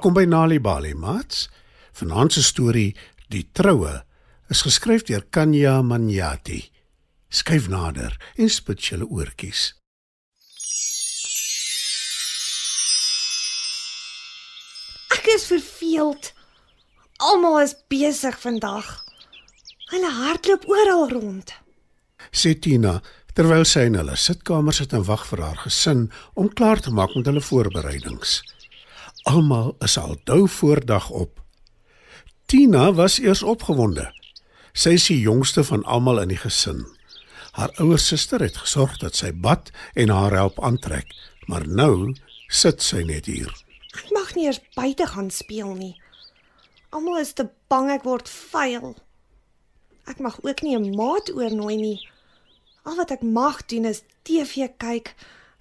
Welkom by Nali Bali, maats. Vanaand se storie, Die Troue, is geskryf deur Kanya Manyati. Skryf nader en spit julle oortjies. Ek is verveeld. Almal is besig vandag. Hulle hardloop oral rond. Sê Tina terwyl sy in hulle sitkamer sit en wag vir haar gesin om klaar te maak met hulle voorbereidings. Almal is al dou voordag op. Tina was eers opgewonde. Sy is die jongste van almal in die gesin. Haar ouer suster het gesorg dat sy bad en haar help aantrek, maar nou sit sy net hier. Ek mag nie eers buite gaan speel nie. Almal is te bang ek word vuil. Ek mag ook nie 'n maat oornooi nie. Al wat ek mag doen is TV kyk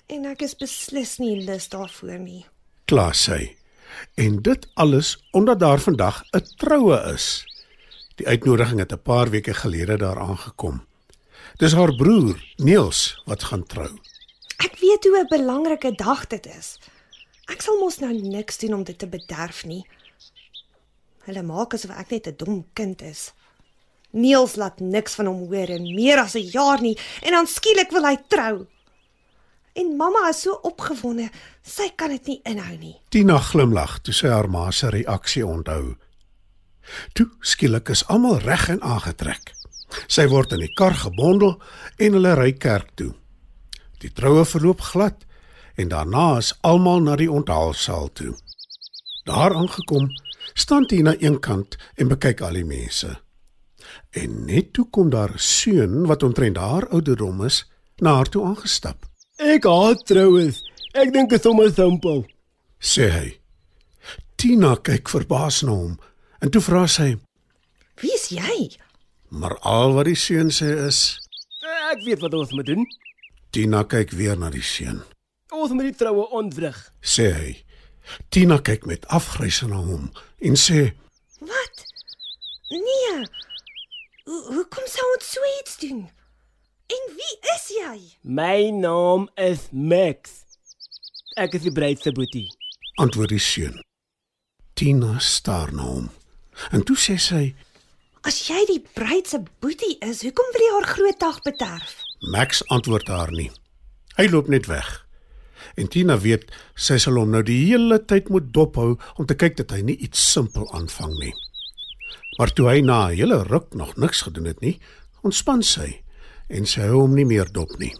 en ek is beslis nie lus daarvoor nie. Klaar sy. En dit alles omdat daar vandag 'n troue is. Die uitnodiging het 'n paar weke gelede daar aangekom. Dis haar broer, Niels, wat gaan trou. Ek weet hoe 'n belangrike dag dit is. Ek sal mos nou niks doen om dit te bederf nie. Hulle maak asof ek net 'n dom kind is. Niels laat niks van hom hoor in meer as 'n jaar nie en dan skielik wil hy trou. En mamma is so opgewonde, sy kan dit nie inhou nie. Tina glimlag toe sy haar ma se reaksie onthou. Toe skielik is almal reg en aangetrek. Sy word in die kar gebondel en hulle ry kerk toe. Die troue verloop glad en daarna is almal na die onthaalsaal toe. Daar aangekom, staan Tina eenkant en bekyk al die mense. En net toe kom daar 'n seun wat omtrent haar ouderdom is, na haar toe aangestap. Ek haat troues. Ek dink dit is sommer simpel. Sê hy. Tina kyk verbaas na hom en toe vra sy: Wie is jy? "Maar al wat die seun sê is..." Ek weet wat ons moet doen. Tina kyk weer na die seun. Ons moet die troue ontwrig. Sê hy. Tina kyk met afgrys na hom en sê: Wat? Nee. Hoe hoekom sou ons so iets doen? En wie is jy? My naam is Max. Ek is die bruid se boetie. antwoord die seun. Tina staar na hom. En toe sê sy: As jy die bruid se boetie is, hoekom wil jy haar groot dag bederf? "Max antwoord haar nie. Hy loop net weg. En Tina weet sy sal hom nou die hele tyd moet dophou om te kyk dat hy nie iets simpel aanvang nie. Maar toe hy na 'n hele ruk nog niks gedoen het nie, ontspan sy en sy hou hom nie meer dop nie.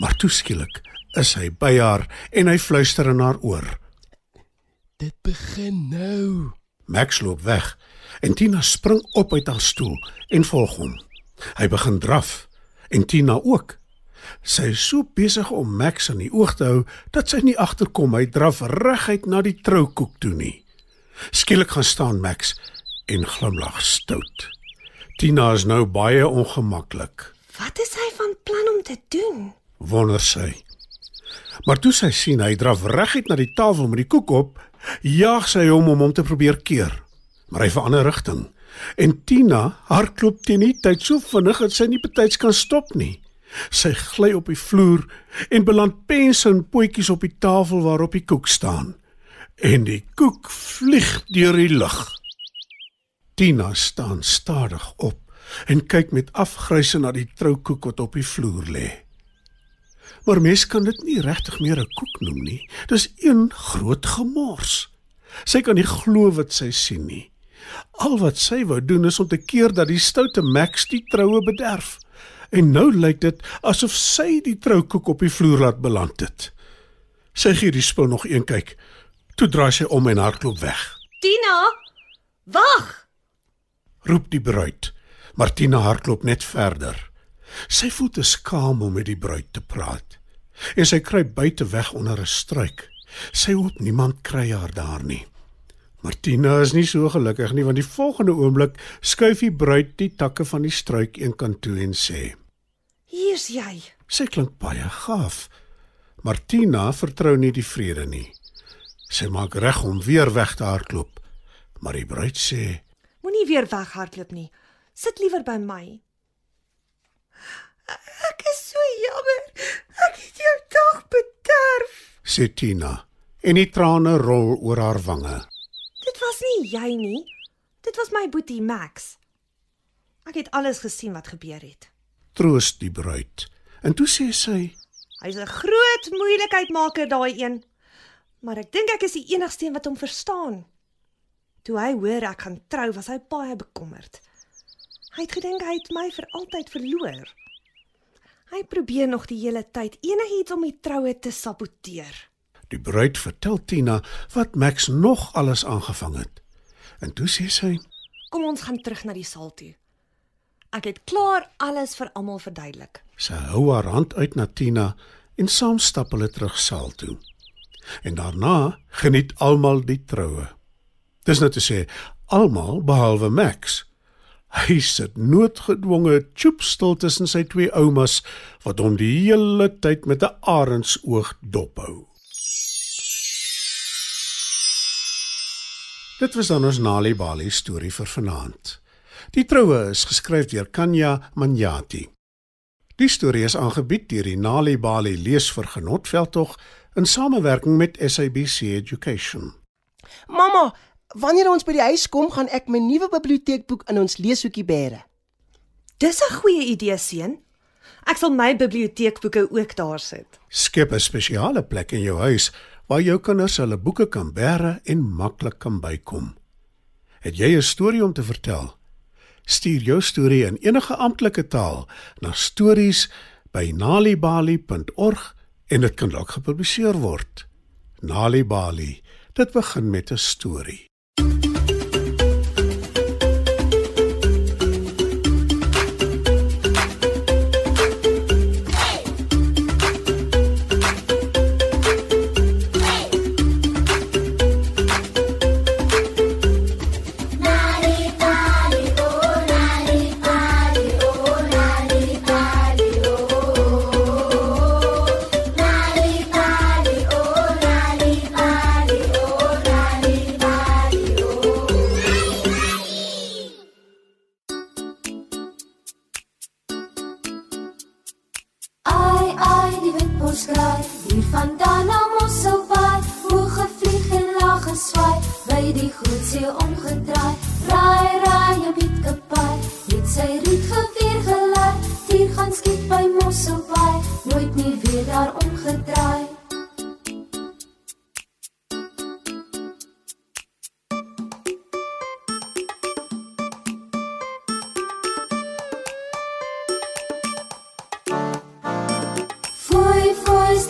Maar toe skielik is hy by haar en hy fluister in haar oor. Dit begin nou. Max loop weg en Tina spring op uit haar stoel en volg hom. Hy begin draf en Tina ook. Sy is so besig om Max in die oog te hou dat sy nie agterkom hy draf reguit na die troukoek toe nie. Skielik gaan staan Max en glimlag stout. Tina is nou baie ongemaklik, Wat is hy van plan om te doen? wonder sy. Maar toe sy sien hy draf reguit na die tafel met die koek op, jaag sy hom om hom te probeer keer. Maar hy verander rigting. En Tina hardloop teen die tyd so vinnig dat sy nie betyds kan stop nie. Sy gly op die vloer en beland pense en potjies op die tafel waarop die koek staan. En die koek vlieg deur die lug. Tina staan stadig op en kyk met afgryse na die troukoek wat op die vloer lê. Maar mens kan dit nie regtig meer 'n koek noem nie. Dis een groot gemors. Sy kan nie glo wat sy sien nie. Al wat sy wou doen is om te keer dat die stoute Max die troue bederf. En nou lyk dit asof sy die troukoek op die vloer laat beland het. Sy gee die spul nog een kyk. Toe draai sy om en hardloop weg. Tina, wag. Roep die bruid. Martina hardloop net verder. Sy voel te skaam om met die bruid te praat. En sy kruip buite weg onder 'n struik. Sy hoop niemand kry haar daar nie. Martina is nie so gelukkig nie want die volgende oomblik skuif die bruid die takke van die struik eenkant toe en sê: Hier's jy. "Sy klink baie gaaf." Martina vertrou nie die vrede nie. Sy maak reg om weer weg te hardloop, maar die bruid sê: weer weghardloop nie. Sit liewer by my. Ek is so jammer. Ek het jou dag bederf. sê Tina en die trane rol oor haar wange. Dit was nie jy nie. Dit was my boetie Max. Ek het alles gesien wat gebeur het. Troos die bruid. En toe sê sy: Hy's 'n groot moeilikheidmaker daai een. Maar ek dink ek is die enigste een wat hom verstaan. Toe hy hoor ek gaan trou, was hy baie bekommerd. Hy het gedink hy het my vir altyd verloor. Hy probeer nog die hele tyd enigiets om die troue te saboteer. Die bruid vertel Tina wat Max nog alles aangevang het. En toe sê sy: Kom ons gaan terug na die saal toe. Ek het klaar alles vir almal verduidelik. Sy hou haar hand uit na Tina en saam stap hulle terug saal toe. En daarna geniet almal die troue. Dis net te sê almal behalwe Max. Hy sit noodgedwonge choopstil tussen sy twee oumas wat hom die hele tyd met 'n arendsoog dophou. Dit was dan ons Nali Bali storie vir vanaand. Die troue is geskryf deur Kanya Manjati. Die storie is aangebied deur die Nali Bali leesvergenotveldtog in samewerking met SABC Education. Mamma, wanneer ons by die huis kom, gaan ek my nuwe biblioteekboek in ons leeshoekie bære. Dis 'n goeie idee, seun. Ek sal my biblioteekboeke ook daar sit. Skep 'n spesiale plek in jou huis waar jou kinders hulle boeke kan bære en maklik kan bykom. Het jy 'n storie om te vertel? Stuur jou storie in enige amptelike taal na stories@nalibali.org en dit kan dalk gepubliseer word. Nalibali. Dit begin met 'n storie.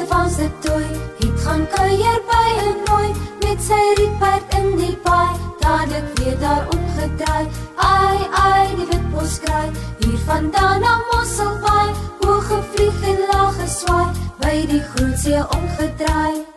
Stefan se toy. Het gaan kuier by 'n nooi met sy rietperd in die paai. Dadelik weer daar omgedraai. Ai, ai, die witbos kraai. Hier vandaan na Mosselbaai, hoog gevlieg en laag geswaai, by die groot see omgedraai.